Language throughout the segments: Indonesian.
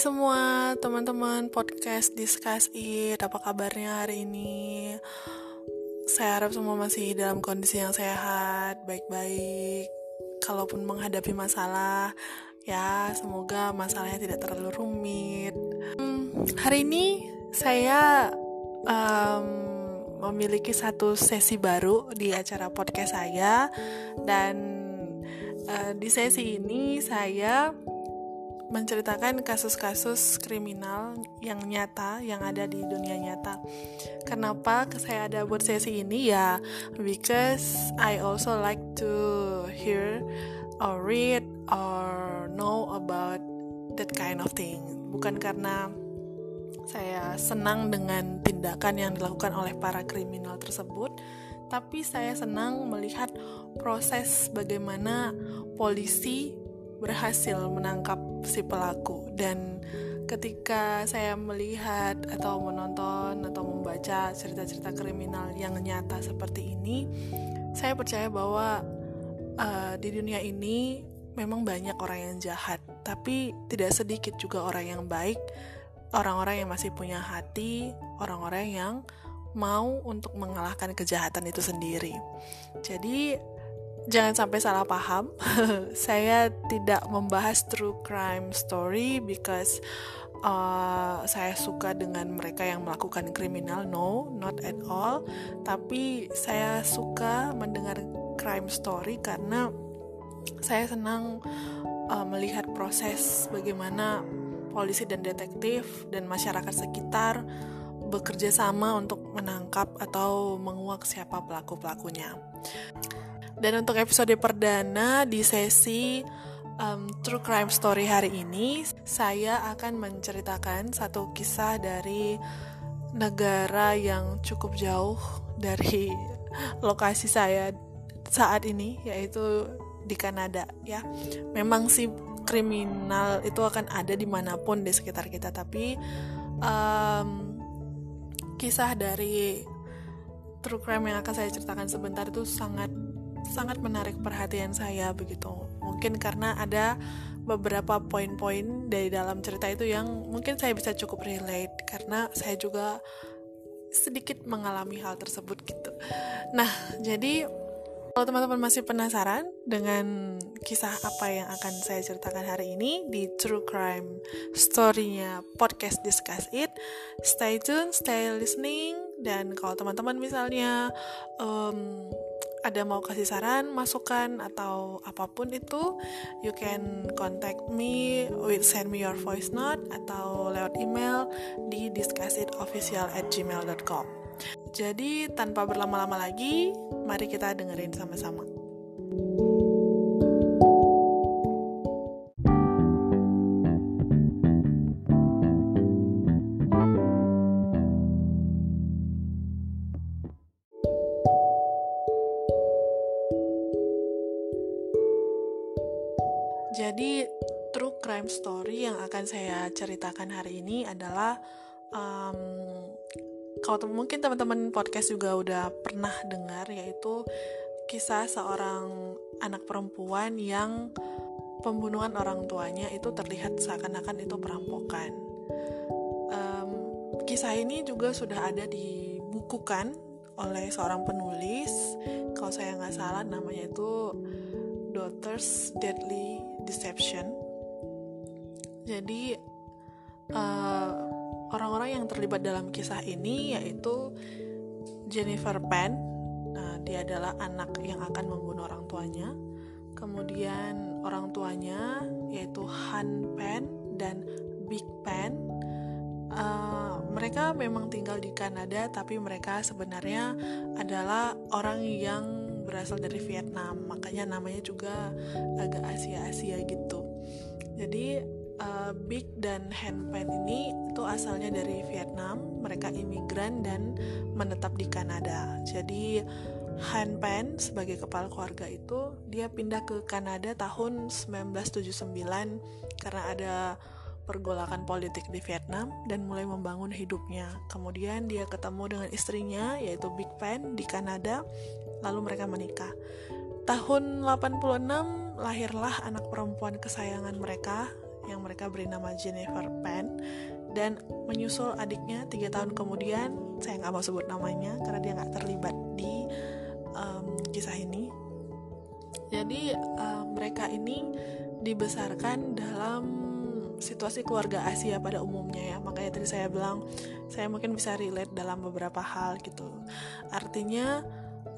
semua teman-teman podcast Discuss It Apa kabarnya hari ini? Saya harap semua masih dalam kondisi yang sehat, baik-baik. Kalaupun menghadapi masalah Ya semoga masalahnya tidak terlalu rumit. Hmm, Hari ini saya um, memiliki satu sesi baru di acara podcast saya. Dan uh, di sesi ini saya menceritakan kasus-kasus kriminal yang nyata yang ada di dunia nyata. Kenapa saya ada buat sesi ini ya? Because I also like to hear or read or know about that kind of thing. Bukan karena saya senang dengan tindakan yang dilakukan oleh para kriminal tersebut, tapi saya senang melihat proses bagaimana polisi berhasil menangkap si pelaku. Dan ketika saya melihat atau menonton atau membaca cerita-cerita kriminal yang nyata seperti ini saya percaya bahwa uh, di dunia ini memang banyak orang yang jahat. Tapi tidak sedikit juga orang yang baik orang-orang yang masih punya hati orang-orang yang mau untuk mengalahkan kejahatan itu sendiri. Jadi jangan sampai salah paham. saya tidak membahas true crime story because uh, saya suka dengan mereka yang melakukan kriminal. No, not at all. Tapi saya suka mendengar crime story karena saya senang uh, melihat proses bagaimana polisi dan detektif dan masyarakat sekitar bekerja sama untuk menangkap atau menguak siapa pelaku-pelakunya. Dan untuk episode perdana di sesi um, True Crime Story hari ini, saya akan menceritakan satu kisah dari negara yang cukup jauh dari lokasi saya saat ini, yaitu di Kanada. Ya, memang sih kriminal itu akan ada di mana pun di sekitar kita, tapi um, kisah dari true crime yang akan saya ceritakan sebentar itu sangat sangat menarik perhatian saya begitu. Mungkin karena ada beberapa poin-poin dari dalam cerita itu yang mungkin saya bisa cukup relate karena saya juga sedikit mengalami hal tersebut gitu. Nah, jadi kalau teman-teman masih penasaran dengan kisah apa yang akan saya ceritakan hari ini di True Crime Story-nya podcast Discuss It, stay tune, stay listening, dan kalau teman-teman misalnya um, ada mau kasih saran, masukan atau apa pun itu, you can contact me with send me your voice note atau lewat email di discussitofficial at gmail.com. Jadi tanpa berlama-lama lagi, mari kita dengerin sama-sama. Story yang akan saya ceritakan hari ini adalah um, kalau mungkin teman-teman podcast juga udah pernah dengar yaitu kisah seorang anak perempuan yang pembunuhan orang tuanya itu terlihat seakan-akan itu perampokan. Um, kisah ini juga sudah ada dibukukan oleh seorang penulis. Kalau saya nggak salah namanya itu Daughters Deadly Deception. Jadi uh, orang-orang yang terlibat dalam kisah ini yaitu Jennifer Penn. Nah, dia adalah anak yang akan membunuh orang tuanya. Kemudian orang tuanya yaitu Han Penn dan Big Penn. Uh, mereka memang tinggal di Kanada, tapi mereka sebenarnya adalah orang yang berasal dari Vietnam makanya namanya juga agak Asia-Asia gitu jadi uh, Big dan Han Pen ini itu asalnya dari Vietnam mereka imigran dan menetap di Kanada jadi Han Pen sebagai kepala keluarga itu dia pindah ke Kanada tahun 1979 karena ada pergolakan politik di Vietnam dan mulai membangun hidupnya. Kemudian dia ketemu dengan istrinya yaitu Big Pen di Kanada, lalu mereka menikah. Tahun 86 lahirlah anak perempuan kesayangan mereka yang mereka beri nama Jennifer Penn. Dan menyusul adiknya tiga tahun kemudian saya nggak mau sebut namanya karena dia nggak terlibat di um, kisah ini. Jadi um, mereka ini dibesarkan dalam situasi keluarga Asia pada umumnya ya. Makanya tadi saya bilang saya mungkin bisa relate dalam beberapa hal gitu. Artinya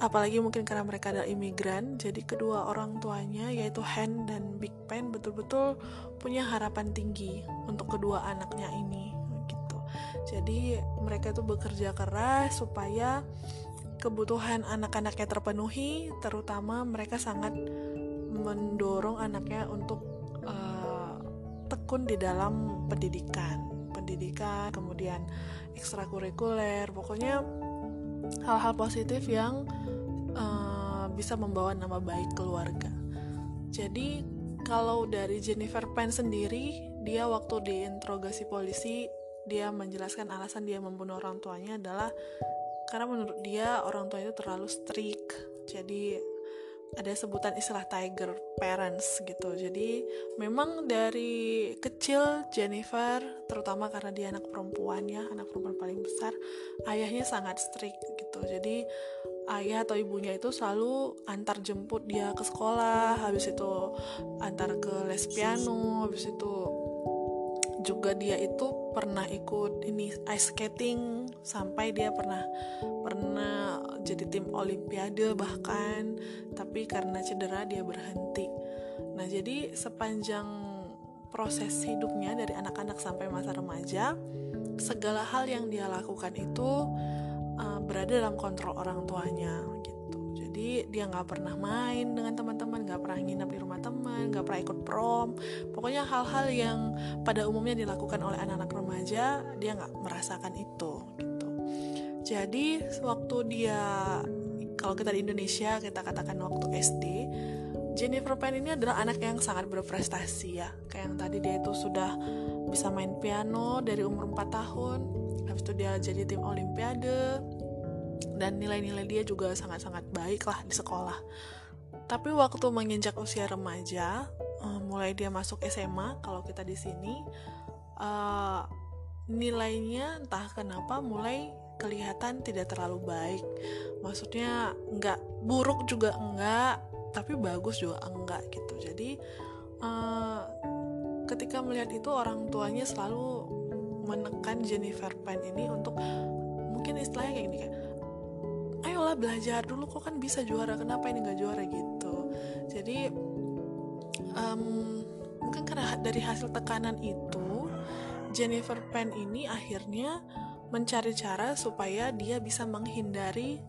apalagi mungkin karena mereka adalah imigran jadi kedua orang tuanya yaitu Han dan Big Pen betul-betul punya harapan tinggi untuk kedua anaknya ini gitu. Jadi mereka itu bekerja keras supaya kebutuhan anak-anaknya terpenuhi terutama mereka sangat mendorong anaknya untuk tekun di dalam pendidikan. Pendidikan kemudian ekstrakurikuler pokoknya hal-hal positif yang uh, bisa membawa nama baik keluarga jadi kalau dari Jennifer Penn sendiri dia waktu diinterogasi polisi dia menjelaskan alasan dia membunuh orang tuanya adalah karena menurut dia orang tua itu terlalu strict jadi ada sebutan istilah tiger parents gitu. Jadi memang dari kecil Jennifer terutama karena dia anak perempuan ya, anak perempuan paling besar, ayahnya sangat strict gitu. Jadi ayah atau ibunya itu selalu antar jemput dia ke sekolah, habis itu antar ke les piano, habis itu juga dia itu pernah ikut ini ice skating sampai dia pernah pernah jadi tim olimpiade bahkan tapi karena cedera dia berhenti. Nah jadi sepanjang proses hidupnya dari anak-anak sampai masa remaja segala hal yang dia lakukan itu uh, berada dalam kontrol orang tuanya jadi dia nggak pernah main dengan teman-teman nggak pernah nginep di rumah teman nggak pernah ikut prom. Pokoknya hal-hal yang pada umumnya dilakukan oleh anak-anak remaja dia nggak merasakan itu gitu. Jadi waktu dia kalau kita di Indonesia kita katakan waktu SD Jennifer Penn ini adalah anak yang sangat berprestasi ya. Kayak yang tadi dia itu sudah bisa main piano dari umur 4 tahun habis itu dia jadi tim olimpiade. Dan nilai-nilai dia juga sangat-sangat baik lah di sekolah. Tapi waktu menginjak usia remaja uh, mulai dia masuk SMA kalau kita di sini uh, nilainya entah kenapa mulai kelihatan tidak terlalu baik. Maksudnya nggak buruk juga enggak tapi bagus juga enggak gitu. Jadi uh, ketika melihat itu orang tuanya selalu menekan Jennifer Pan ini untuk mungkin istilahnya kayak gini kayak ayolah belajar dulu kok kan bisa juara kenapa ini nggak juara? Gitu. Jadi um, mungkin karena dari hasil tekanan itu Jennifer Penn ini akhirnya mencari cara supaya dia bisa menghindari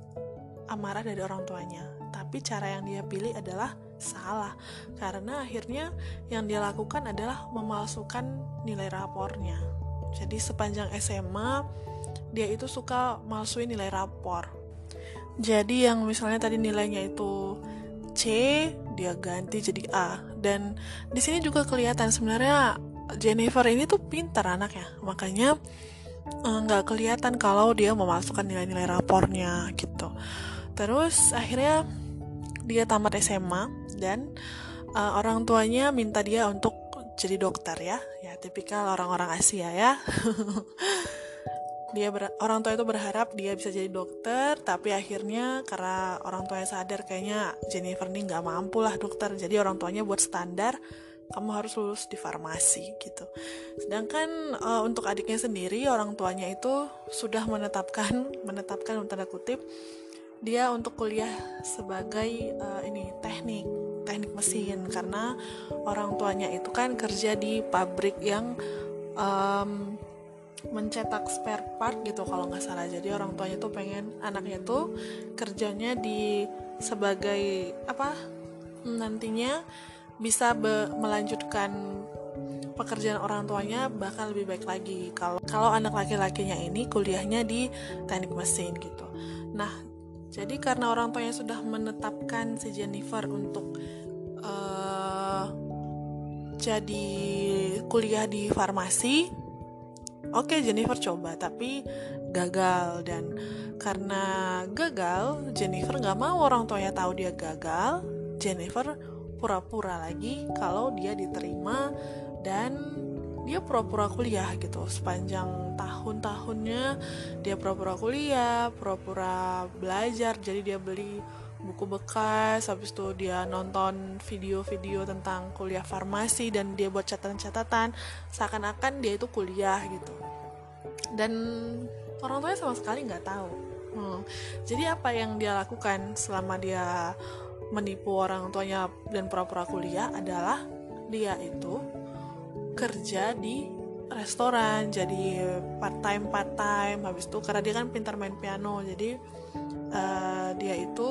amarah dari orang tuanya. Tapi cara yang dia pilih adalah salah. Karena akhirnya yang dia lakukan adalah memalsukan nilai rapornya jadi sepanjang SMA dia itu suka malsuin nilai rapor jadi yang misalnya tadi nilainya itu C, dia ganti jadi A. Dan di sini juga kelihatan sebenarnya Jennifer ini tuh pintar anaknya. Makanya eh, nggak uh, kelihatan kalau dia memasukkan nilai-nilai rapornya gitu. Terus akhirnya dia tamat SMA dan uh, orang tuanya minta dia untuk jadi dokter ya. Ya tipikal orang-orang Asia ya. dia ber, orang tua itu berharap dia bisa jadi dokter tapi akhirnya karena orang tuanya sadar kayaknya Jennifer ini nggak mampu lah dokter. Jadi orang tuanya buat standar kamu harus lulus di farmasi gitu. Sedangkan uh, untuk adiknya sendiri orang tuanya itu sudah menetapkan menetapkan tanda kutip dia untuk kuliah sebagai uh, ini teknik teknik mesin. Karena orang tuanya itu kan kerja di pabrik yang um, mencetak spare part gitu kalau nggak salah. Jadi orang tuanya tuh pengen anaknya tuh kerjanya di sebagai apa nantinya bisa be, melanjutkan pekerjaan orang tuanya bahkan lebih baik lagi. Kalau kalau anak laki-lakinya ini kuliahnya di teknik mesin gitu. Nah jadi karena orang tuanya sudah menetapkan si Jennifer untuk uh, jadi kuliah di farmasi oke okay, Jennifer coba tapi gagal. Dan karena gagal Jennifer nggak mau orang tuanya tahu dia gagal. Jennifer pura-pura lagi kalau dia diterima dan dia pura-pura kuliah gitu sepanjang tahun-tahunnya dia pura-pura kuliah pura-pura belajar jadi dia beli buku bekas habis itu dia nonton video-video tentang kuliah farmasi dan dia buat catatan-catatan seakan-akan dia itu kuliah gitu dan orang tuanya sama sekali nggak tahu hmm. jadi apa yang dia lakukan selama dia menipu orang tuanya dan pura-pura kuliah adalah dia itu kerja di restoran jadi part time part time habis itu karena dia kan pintar main piano jadi uh, dia itu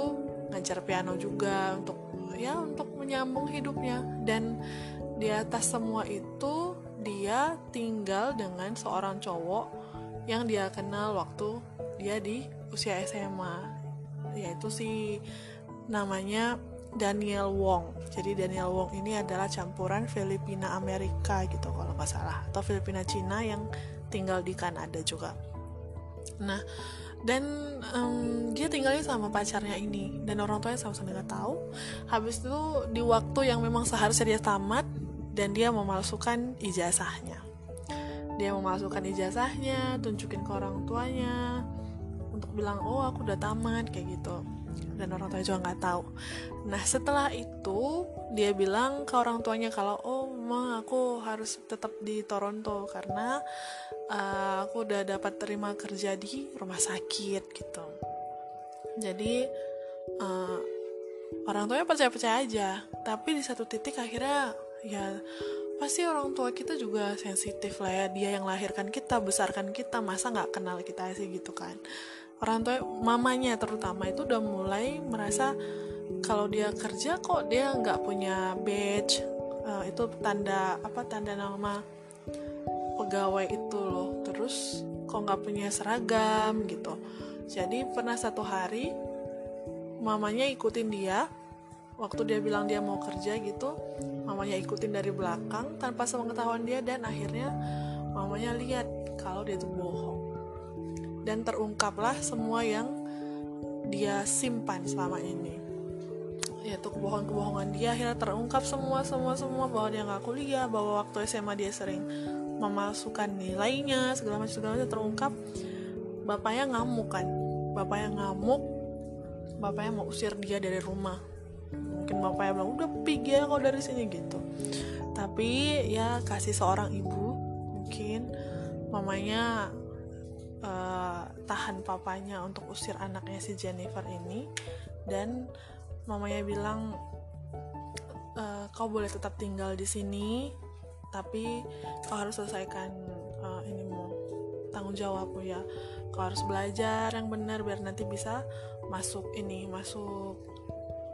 ngajar piano juga untuk ya untuk menyambung hidupnya. Dan di atas semua itu dia tinggal dengan seorang cowok yang dia kenal waktu dia di usia SMA yaitu si namanya Daniel Wong. Jadi Daniel Wong ini adalah campuran Filipina Amerika gitu kalau nggak salah atau Filipina Cina yang tinggal di Kanada juga. Nah, dan um, dia tinggalnya sama pacarnya ini dan orang tuanya sama sekali nggak tahu. Habis itu di waktu yang memang seharusnya dia tamat dan dia memalsukan ijazahnya. Dia memalsukan ijazahnya, tunjukin ke orang tuanya untuk bilang oh aku udah tamat kayak gitu dan orang tuanya juga nggak tahu. Nah setelah itu dia bilang ke orang tuanya kalau oh mah aku harus tetap di Toronto karena uh, aku udah dapat terima kerja di rumah sakit gitu. Jadi uh, orang tuanya percaya-percaya aja. Tapi di satu titik akhirnya ya pasti orang tua kita juga sensitif lah ya dia yang lahirkan kita besarkan kita masa nggak kenal kita sih gitu kan orang tua mamanya terutama itu udah mulai merasa kalau dia kerja kok dia nggak punya badge uh, itu tanda apa tanda nama pegawai itu loh. Terus kok nggak punya seragam gitu. Jadi pernah satu hari mamanya ikutin dia waktu dia bilang dia mau kerja gitu mamanya ikutin dari belakang tanpa sepengetahuan dia dan akhirnya mamanya lihat kalau dia tuh bohong dan terungkaplah semua yang dia simpan selama ini. Yaitu kebohongan-kebohongan dia akhirnya terungkap semua semua semua bahwa dia nggak kuliah bahwa waktu SMA dia sering memasukkan nilainya segala macam segala macam terungkap. Bapaknya ngamuk kan? Bapaknya ngamuk bapaknya mau usir dia dari rumah. Mungkin bapaknya bilang udah pergi ya kau dari sini gitu. Tapi ya kasih seorang ibu mungkin mamanya uh, tahan papanya untuk usir anaknya si Jennifer ini. Dan mamanya bilang uh, kau boleh tetap tinggal di sini tapi kau harus selesaikan uh, ini mau tanggung jawabmu ya. Kau harus belajar yang benar biar nanti bisa masuk ini masuk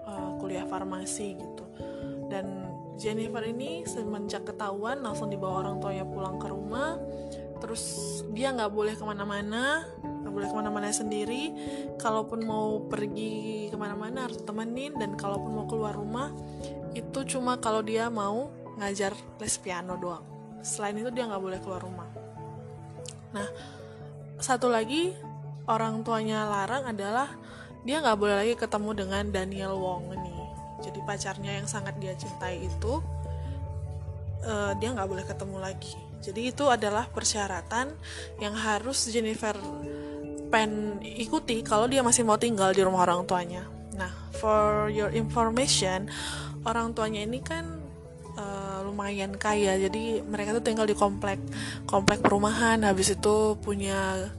uh, kuliah farmasi gitu. Dan Jennifer ini semenjak ketahuan langsung dibawa orang tuanya pulang ke rumah terus dia nggak boleh ke mana-mana nggak boleh ke mana-mana sendiri. Kalaupun mau pergi ke mana-mana harus temenin dan kalaupun mau keluar rumah itu cuma kalau dia mau ngajar les piano doang. Selain itu dia nggak boleh keluar rumah. Nah satu lagi orang tuanya larang adalah dia nggak boleh lagi ketemu dengan Daniel Wong ini. Jadi pacarnya yang sangat dia cintai itu uh, dia nggak boleh ketemu lagi jadi itu adalah persyaratan yang harus Jennifer Pen ikuti kalau dia masih mau tinggal di rumah orang tuanya. Nah, for your information, orang tuanya ini kan uh, lumayan kaya, jadi mereka tuh tinggal di komplek komplek perumahan. Habis itu punya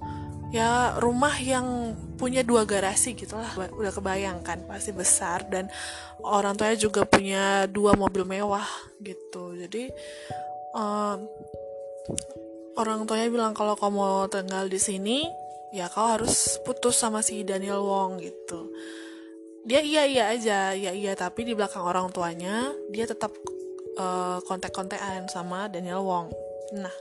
ya rumah yang punya dua garasi gitulah udah kebayangkan pasti besar dan orang tuanya juga punya dua mobil mewah gitu jadi um, orang tuanya bilang kalau kamu mau tinggal di sini ya kau harus putus sama si Daniel Wong gitu. Dia iya iya aja iya iya. Tapi di belakang orang tuanya dia tetap uh, kontak-kontakan sama Daniel Wong. Nah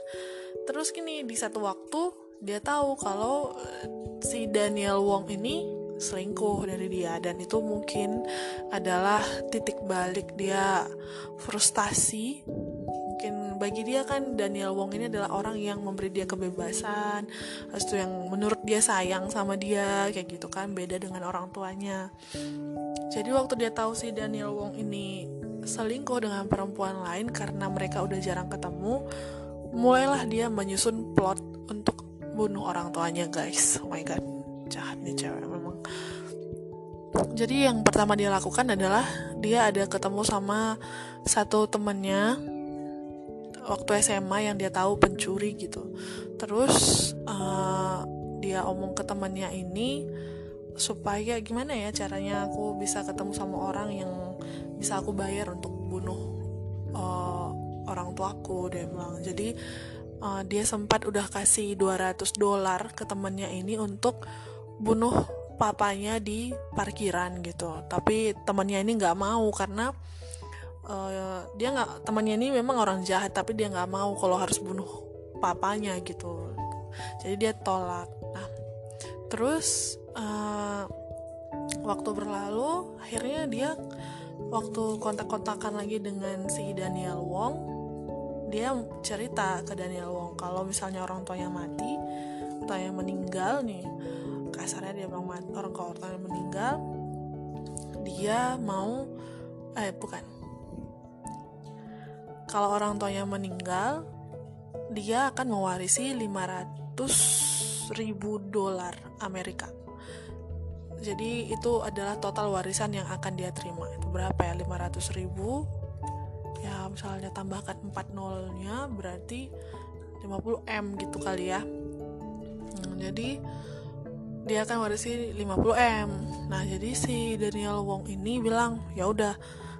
terus gini di satu waktu dia tahu kalau eh, si Daniel Wong ini selingkuh dari dia. Dan itu mungkin adalah titik balik dia frustasi bagi dia kan Daniel Wong ini adalah orang yang memberi dia kebebasan habis itu yang menurut dia sayang sama dia kayak gitu kan beda dengan orang tuanya. Jadi waktu dia tahu si Daniel Wong ini selingkuh dengan perempuan lain karena mereka udah jarang ketemu mulailah dia menyusun plot untuk bunuh orang tuanya guys. Oh my god jahat nih cewek memang. Jadi yang pertama dia lakukan adalah dia ada ketemu sama satu temennya waktu SMA yang dia tahu pencuri gitu. Terus uh, dia omong ke temannya ini supaya gimana ya caranya aku bisa ketemu sama orang yang bisa aku bayar untuk bunuh uh, orang tuaku dia bilang. Jadi uh, dia sempat udah kasih 200 dolar ke temannya ini untuk bunuh papanya di parkiran gitu. Tapi temannya ini nggak mau karena uh, dia nggak temannya ini memang orang jahat tapi dia nggak mau kalau harus bunuh papanya gitu. Jadi dia tolak. Nah terus uh, waktu berlalu akhirnya dia waktu kontak-kontakan lagi dengan si Daniel Wong dia cerita ke Daniel Wong kalau misalnya orang tuanya mati atau yang meninggal nih kasarnya dia bilang orang kalau orang yang meninggal dia mau eh bukan kalau orang tuanya meninggal dia akan mewarisi 500 ribu dolar Amerika. Jadi itu adalah total warisan yang akan dia terima. Itu berapa ya? 500 ribu. Ya misalnya tambahkan 4 nolnya berarti 50 M gitu kali ya. Hmm, jadi dia akan warisi 50 M. Nah jadi si Daniel Wong ini bilang ya udah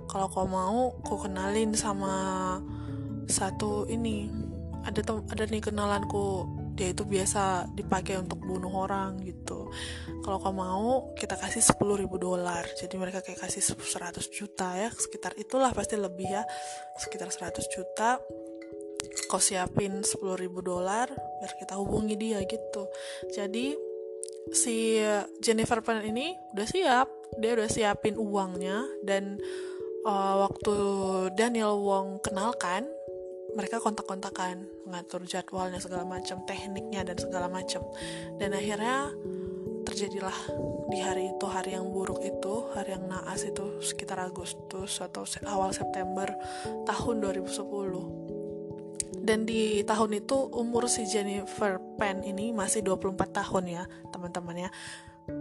kalau kau mau kau kenalin sama satu ini. Ada ada nih kenalanku. Dia itu biasa dipakai untuk bunuh orang gitu. Kalau kamu mau kita kasih 10 ribu dolar. Jadi mereka kayak kasih 100 juta ya. Sekitar itulah pasti lebih ya. Sekitar 100 juta. Kau siapin 10 ribu dolar biar kita hubungi dia gitu. Jadi si Jennifer Pan ini udah siap. Dia udah siapin uangnya dan uh, waktu Daniel Wong kenalkan mereka kontak-kontakan mengatur jadwalnya segala macam tekniknya dan segala macam dan akhirnya terjadilah di hari itu hari yang buruk itu hari yang naas itu sekitar Agustus atau awal September tahun 2010 dan di tahun itu umur si Jennifer Penn ini masih 24 tahun ya teman-teman ya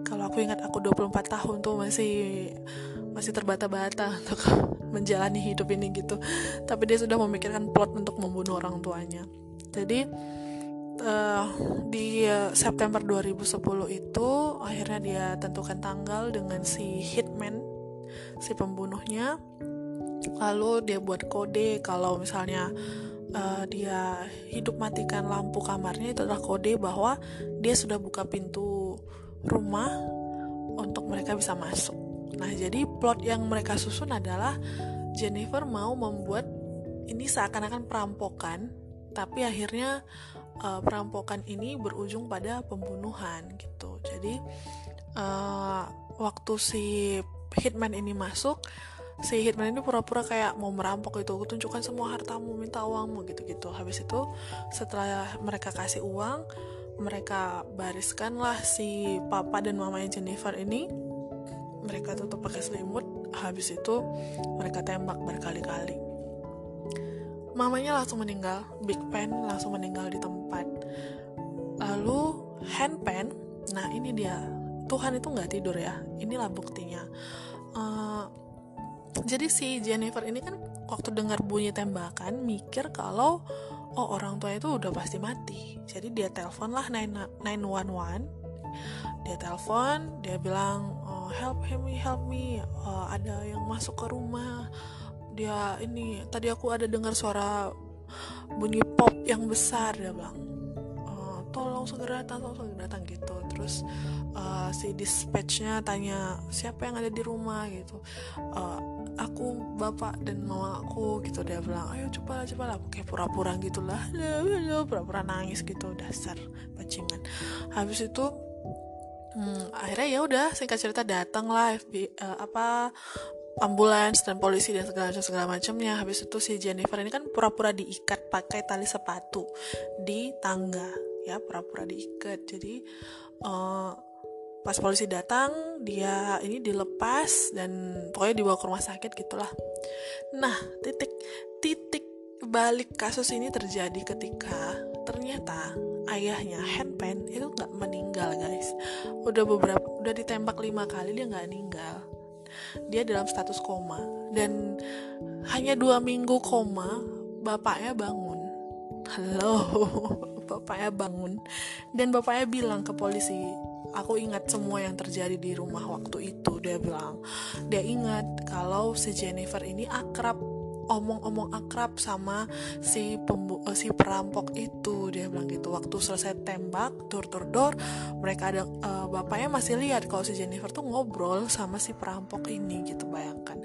kalau aku ingat aku 24 tahun tuh masih masih terbata-bata untuk menjalani hidup ini gitu. Tapi dia sudah memikirkan plot untuk membunuh orang tuanya. Jadi uh, di September 2010 itu akhirnya dia tentukan tanggal dengan si hitman si pembunuhnya. Lalu dia buat kode kalau misalnya uh, dia hidup matikan lampu kamarnya itu adalah kode bahwa dia sudah buka pintu rumah untuk mereka bisa masuk Nah, jadi plot yang mereka susun adalah Jennifer mau membuat ini seakan-akan perampokan, tapi akhirnya uh, perampokan ini berujung pada pembunuhan gitu. Jadi uh, waktu si hitman ini masuk, si hitman ini pura-pura kayak mau merampok itu, tunjukkan semua hartamu, minta uangmu gitu-gitu. Habis itu setelah mereka kasih uang, mereka bariskanlah si papa dan mamanya Jennifer ini. Mereka tutup pakai selimut habis itu mereka tembak berkali-kali. Mamanya langsung meninggal Big Pen langsung meninggal di tempat. Lalu Hand Pen nah ini dia Tuhan itu nggak tidur ya inilah buktinya. Uh, jadi si Jennifer ini kan waktu dengar bunyi tembakan mikir kalau oh orang tua itu udah pasti mati. Jadi dia telepon lah 911 dia telepon dia bilang oh, help me help me. Uh, ada yang masuk ke rumah. Dia ini tadi aku ada dengar suara bunyi pop yang besar. Dia bilang uh, tolong segera datang tolong segera datang gitu. Terus uh, si dispatchnya tanya siapa yang ada di rumah? Gitu. Uh, aku bapak dan mama aku gitu dia bilang ayo coba coba lah kayak pura-pura gitulah. Pura-pura nangis gitu dasar bajingan. Habis itu hmm, akhirnya ya udah singkat cerita datang lah FBI uh, eh, apa ambulans dan polisi dan segala macam segala macamnya. Habis itu si Jennifer ini kan pura-pura diikat pakai tali sepatu di tangga. Ya pura-pura diikat. Jadi uh, pas polisi datang dia ini dilepas dan pokoknya dibawa ke rumah sakit gitulah. Nah titik titik balik kasus ini terjadi ketika ternyata ayahnya handpan itu nggak meninggal guys. Udah beberapa udah ditembak lima kali dia nggak meninggal. Dia dalam status koma. Dan hanya dua minggu koma bapaknya bangun. Halo bapaknya bangun. Dan bapaknya bilang ke polisi aku ingat semua yang terjadi di rumah waktu itu dia bilang. Dia ingat kalau si Jennifer ini akrab omong-omong akrab sama si pembu uh, si perampok itu. Dia bilang gitu waktu selesai tembak dor dor dor mereka ada uh, bapaknya masih lihat kalau si Jennifer tuh ngobrol sama si perampok ini gitu bayangkan.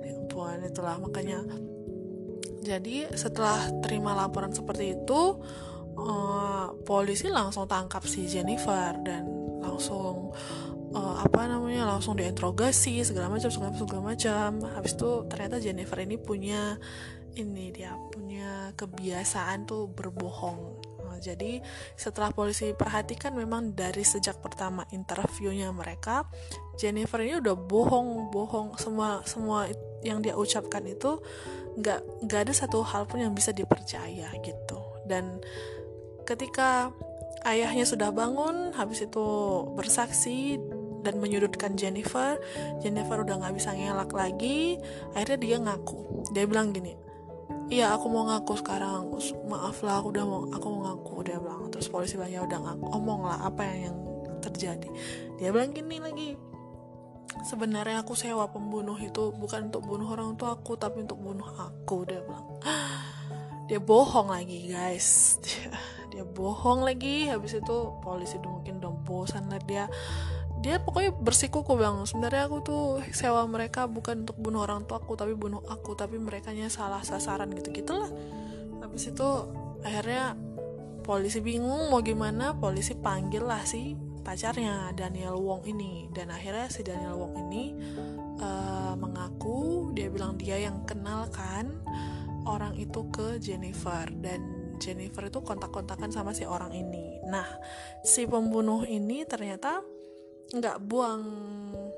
Ya ampun itulah makanya. Jadi setelah terima laporan seperti itu uh, polisi langsung tangkap si Jennifer dan langsung uh, apa namanya langsung diinterogasi segala macam segala segala macam. Habis itu ternyata Jennifer ini punya ini dia punya kebiasaan tuh berbohong. Nah, jadi setelah polisi perhatikan memang dari sejak pertama interviewnya mereka Jennifer ini udah bohong bohong. Semua semua yang dia ucapkan itu nggak nggak ada satu hal pun yang bisa dipercaya gitu. Dan ketika ayahnya sudah bangun habis itu bersaksi dan menyudutkan Jennifer. Jennifer udah nggak bisa ngelak lagi. Akhirnya dia ngaku. Dia bilang gini iya aku mau ngaku sekarang. Maaf lah aku udah mau aku mau ngaku. Dia bilang. Terus polisi bilang ya udah ngaku. Omong lah apa yang yang terjadi. Dia bilang gini lagi sebenarnya aku sewa pembunuh itu bukan untuk bunuh orang tua aku tapi untuk bunuh aku. Dia bilang. Dia bohong lagi guys dia bohong lagi. Habis itu polisi udah mungkin udah bosan lah dia. Dia pokoknya bersikuku bilang sebenarnya aku tuh sewa mereka bukan untuk bunuh orang tua aku tapi bunuh aku tapi mereka salah sasaran gitu gitulah habis itu akhirnya polisi bingung mau gimana polisi panggil lah si pacarnya Daniel Wong ini. Dan akhirnya si Daniel Wong ini uh, mengaku dia bilang dia yang kenalkan orang itu ke Jennifer. Dan Jennifer itu kontak-kontakan sama si orang ini. Nah, si pembunuh ini ternyata nggak buang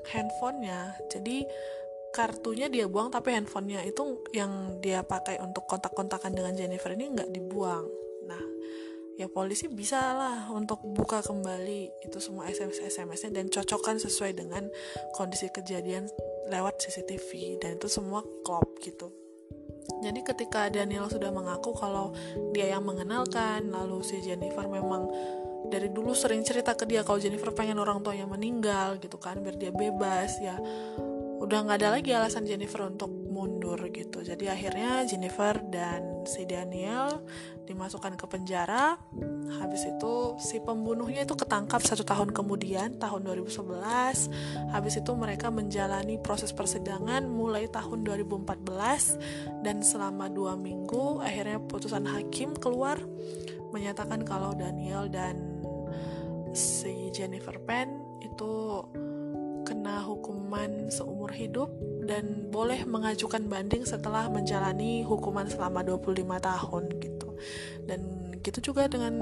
handphonenya. Jadi kartunya dia buang tapi handphonenya itu yang dia pakai untuk kontak-kontakan dengan Jennifer ini nggak dibuang. Nah ya polisi bisa lah untuk buka kembali itu semua SMS SMS-nya dan cocokkan sesuai dengan kondisi kejadian lewat CCTV dan itu semua klop gitu jadi ketika Daniel sudah mengaku kalau dia yang mengenalkan lalu si Jennifer memang dari dulu sering cerita ke dia kalau Jennifer pengen orang tuanya meninggal gitu kan biar dia bebas ya udah nggak ada lagi alasan Jennifer untuk mundur gitu. Jadi akhirnya Jennifer dan si Daniel dimasukkan ke penjara habis itu si pembunuhnya itu ketangkap satu tahun kemudian tahun 2011 habis itu mereka menjalani proses persidangan mulai tahun 2014 dan selama dua minggu akhirnya putusan hakim keluar menyatakan kalau Daniel dan si Jennifer Penn itu kena hukuman seumur hidup dan boleh mengajukan banding setelah menjalani hukuman selama 25 tahun gitu. Dan gitu juga dengan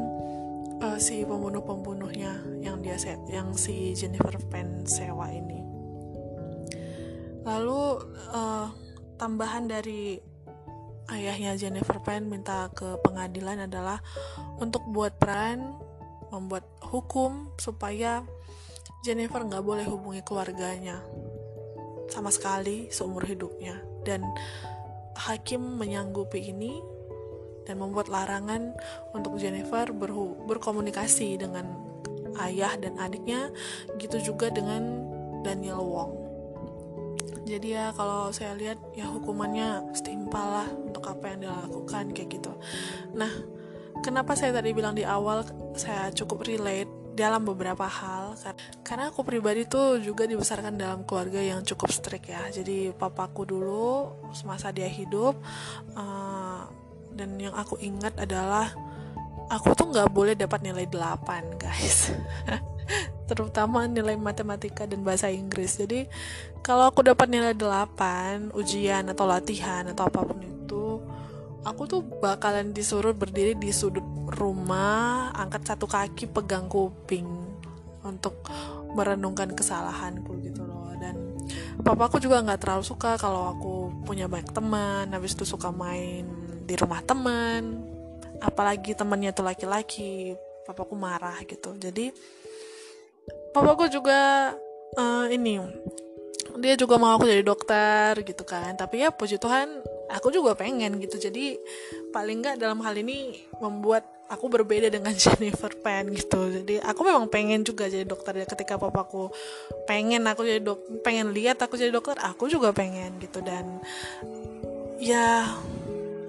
uh, si pembunuh-pembunuhnya yang dia yang si Jennifer Penn sewa ini. Lalu uh, tambahan dari ayahnya Jennifer Penn minta ke pengadilan adalah untuk buat peran membuat hukum supaya Jennifer nggak boleh hubungi keluarganya sama sekali seumur hidupnya dan hakim menyanggupi ini dan membuat larangan untuk Jennifer berkomunikasi dengan ayah dan adiknya gitu juga dengan Daniel Wong. Jadi ya kalau saya lihat ya hukumannya setimpal lah untuk apa yang dia lakukan kayak gitu. Nah kenapa saya tadi bilang di awal saya cukup relate dalam beberapa hal? Karena aku pribadi tuh juga dibesarkan dalam keluarga yang cukup strict ya. Jadi papaku dulu semasa dia hidup uh, dan yang aku ingat adalah aku tuh nggak boleh dapat nilai 8 guys. Terutama nilai matematika dan bahasa Inggris. Jadi kalau aku dapat nilai 8 ujian atau latihan atau apa pun itu aku tuh bakalan disuruh berdiri di sudut rumah angkat satu kaki pegang kuping untuk merenungkan kesalahanku gitu loh. Dan papaku juga nggak terlalu suka kalau aku punya banyak teman habis itu suka main di rumah teman apalagi temannya tuh laki-laki papaku marah gitu. Jadi papaku juga uh, ini dia juga mau aku jadi dokter gitu kan. Tapi ya puji Tuhan aku juga pengen gitu. Jadi paling nggak dalam hal ini membuat aku berbeda dengan Jennifer Pan gitu. Jadi aku memang pengen juga jadi dokter ya. Ketika papaku pengen aku jadi dok pengen lihat aku jadi dokter aku juga pengen gitu. Dan ya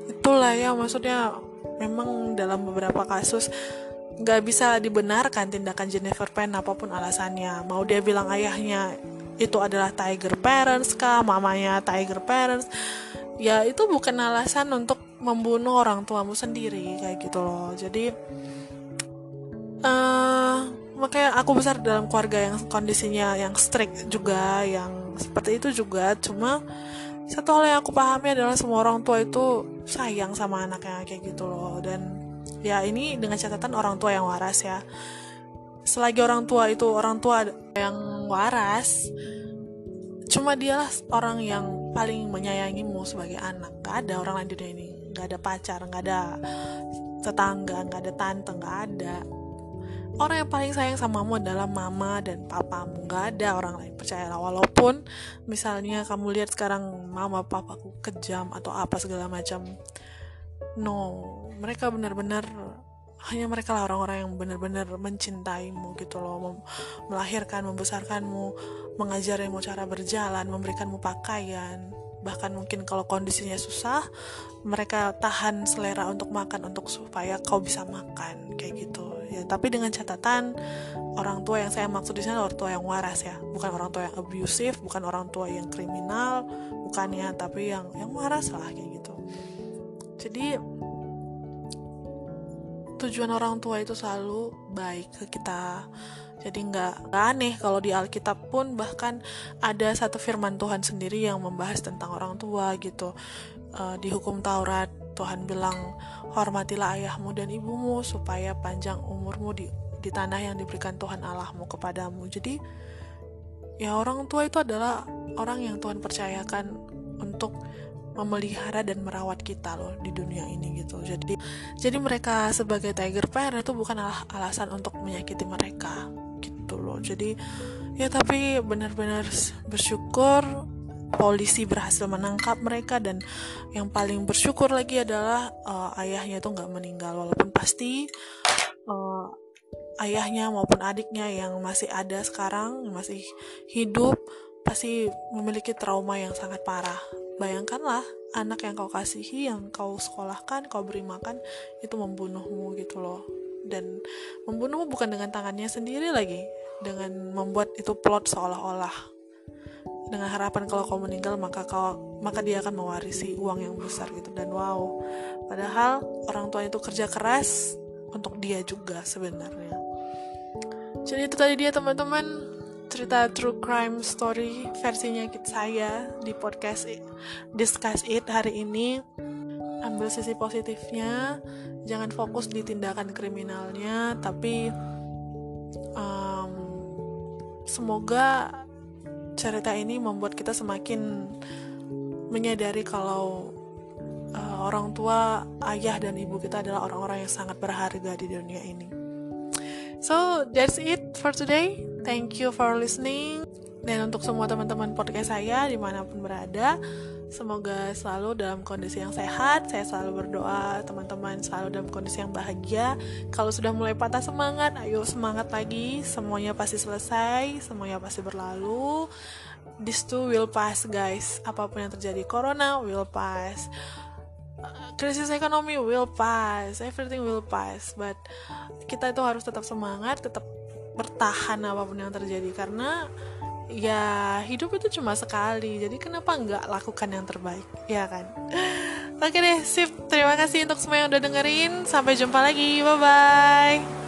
itulah ya maksudnya memang dalam beberapa kasus nggak bisa dibenarkan tindakan Jennifer Pan apa pun alasannya. Mau dia bilang ayahnya itu adalah tiger parents kah mamanya tiger parents ya itu bukan alasan untuk membunuh orang tuamu sendiri kayak gitu loh. Jadi uh, makanya aku besar dalam keluarga yang kondisinya yang strict juga yang seperti itu juga. Cuma satu hal yang aku pahami adalah semua orang tua itu sayang sama anaknya kayak gitu loh. Dan ya ini dengan catatan orang tua yang waras ya. Selagi orang tua itu orang tua yang waras cuma dialah orang yang paling menyayangimu sebagai anak. Gak ada orang lain di dunia ini. Gak ada pacar gak ada tetangga gak ada tante gak ada orang yang paling sayang samamu adalah mama dan papamu. Gak ada orang lain percayalah walaupun misalnya kamu lihat sekarang mama papaku kejam atau apa segala macam. No mereka benar-benar hanya mereka lah orang-orang yang benar-benar mencintaimu gitu loh. Melahirkan membesarkanmu mengajarimu cara berjalan memberikanmu pakaian. Bahkan mungkin kalau kondisinya susah mereka tahan selera untuk makan untuk supaya kau bisa makan kayak gitu ya tapi dengan catatan orang tua yang saya maksud di sini orang tua yang waras ya. Bukan orang tua yang abusive bukan orang tua yang kriminal bukannya tapi yang yang waras lah kayak gitu. Jadi tujuan orang tua itu selalu baik ke kita. Jadi nggak aneh kalau di Alkitab pun bahkan ada satu firman Tuhan sendiri yang membahas tentang orang tua gitu. Uh, di hukum Taurat Tuhan bilang hormatilah ayahmu dan ibumu supaya panjang umurmu di di tanah yang diberikan Tuhan Allahmu kepadamu. Jadi ya orang tua itu adalah orang yang Tuhan percayakan untuk memelihara dan merawat kita loh di dunia ini gitu. Jadi jadi mereka sebagai tiger parent itu bukan alasan untuk menyakiti mereka gitu loh. Jadi ya tapi benar-benar bersyukur polisi berhasil menangkap mereka dan yang paling bersyukur lagi adalah uh, ayahnya itu nggak meninggal. Walaupun pasti uh, ayahnya maupun adiknya yang masih ada sekarang masih hidup pasti memiliki trauma yang sangat parah. Bayangkanlah anak yang kau kasihi yang kau sekolahkan kau beri makan itu membunuhmu gitu loh. Dan membunuhmu bukan dengan tangannya sendiri lagi dengan membuat itu plot seolah-olah dengan harapan kalau kau meninggal maka kau maka dia akan mewarisi uang yang besar gitu. Dan wow padahal orang tua itu kerja keras untuk dia juga sebenarnya. Jadi itu tadi dia teman-teman. Cerita true crime story versinya saya di podcast Discuss It hari ini. Ambil sisi positifnya. Jangan fokus di tindakan kriminalnya tapi um, semoga cerita ini membuat kita semakin menyadari kalau uh, orang tua ayah dan ibu kita adalah orang-orang yang sangat berharga di dunia ini so that's it for today Thank you for listening. Dan untuk semua teman-teman podcast saya di mana pun berada, semoga selalu dalam kondisi yang sehat. Saya selalu berdoa teman-teman selalu dalam kondisi yang bahagia. Kalau sudah mulai patah semangat, ayo semangat lagi. Semuanya pasti selesai, semuanya pasti berlalu. This too will pass, guys. Apa pun yang terjadi, corona will pass krisis ekonomi will pass, everything will pass, but kita itu harus tetap semangat, tetap bertahan apa pun yang terjadi karena ya hidup itu cuma sekali. Jadi kenapa nggak lakukan yang terbaik? Ya kan? Oke deh sip. Terima kasih untuk semua yang udah dengerin. Sampai jumpa lagi. Bye bye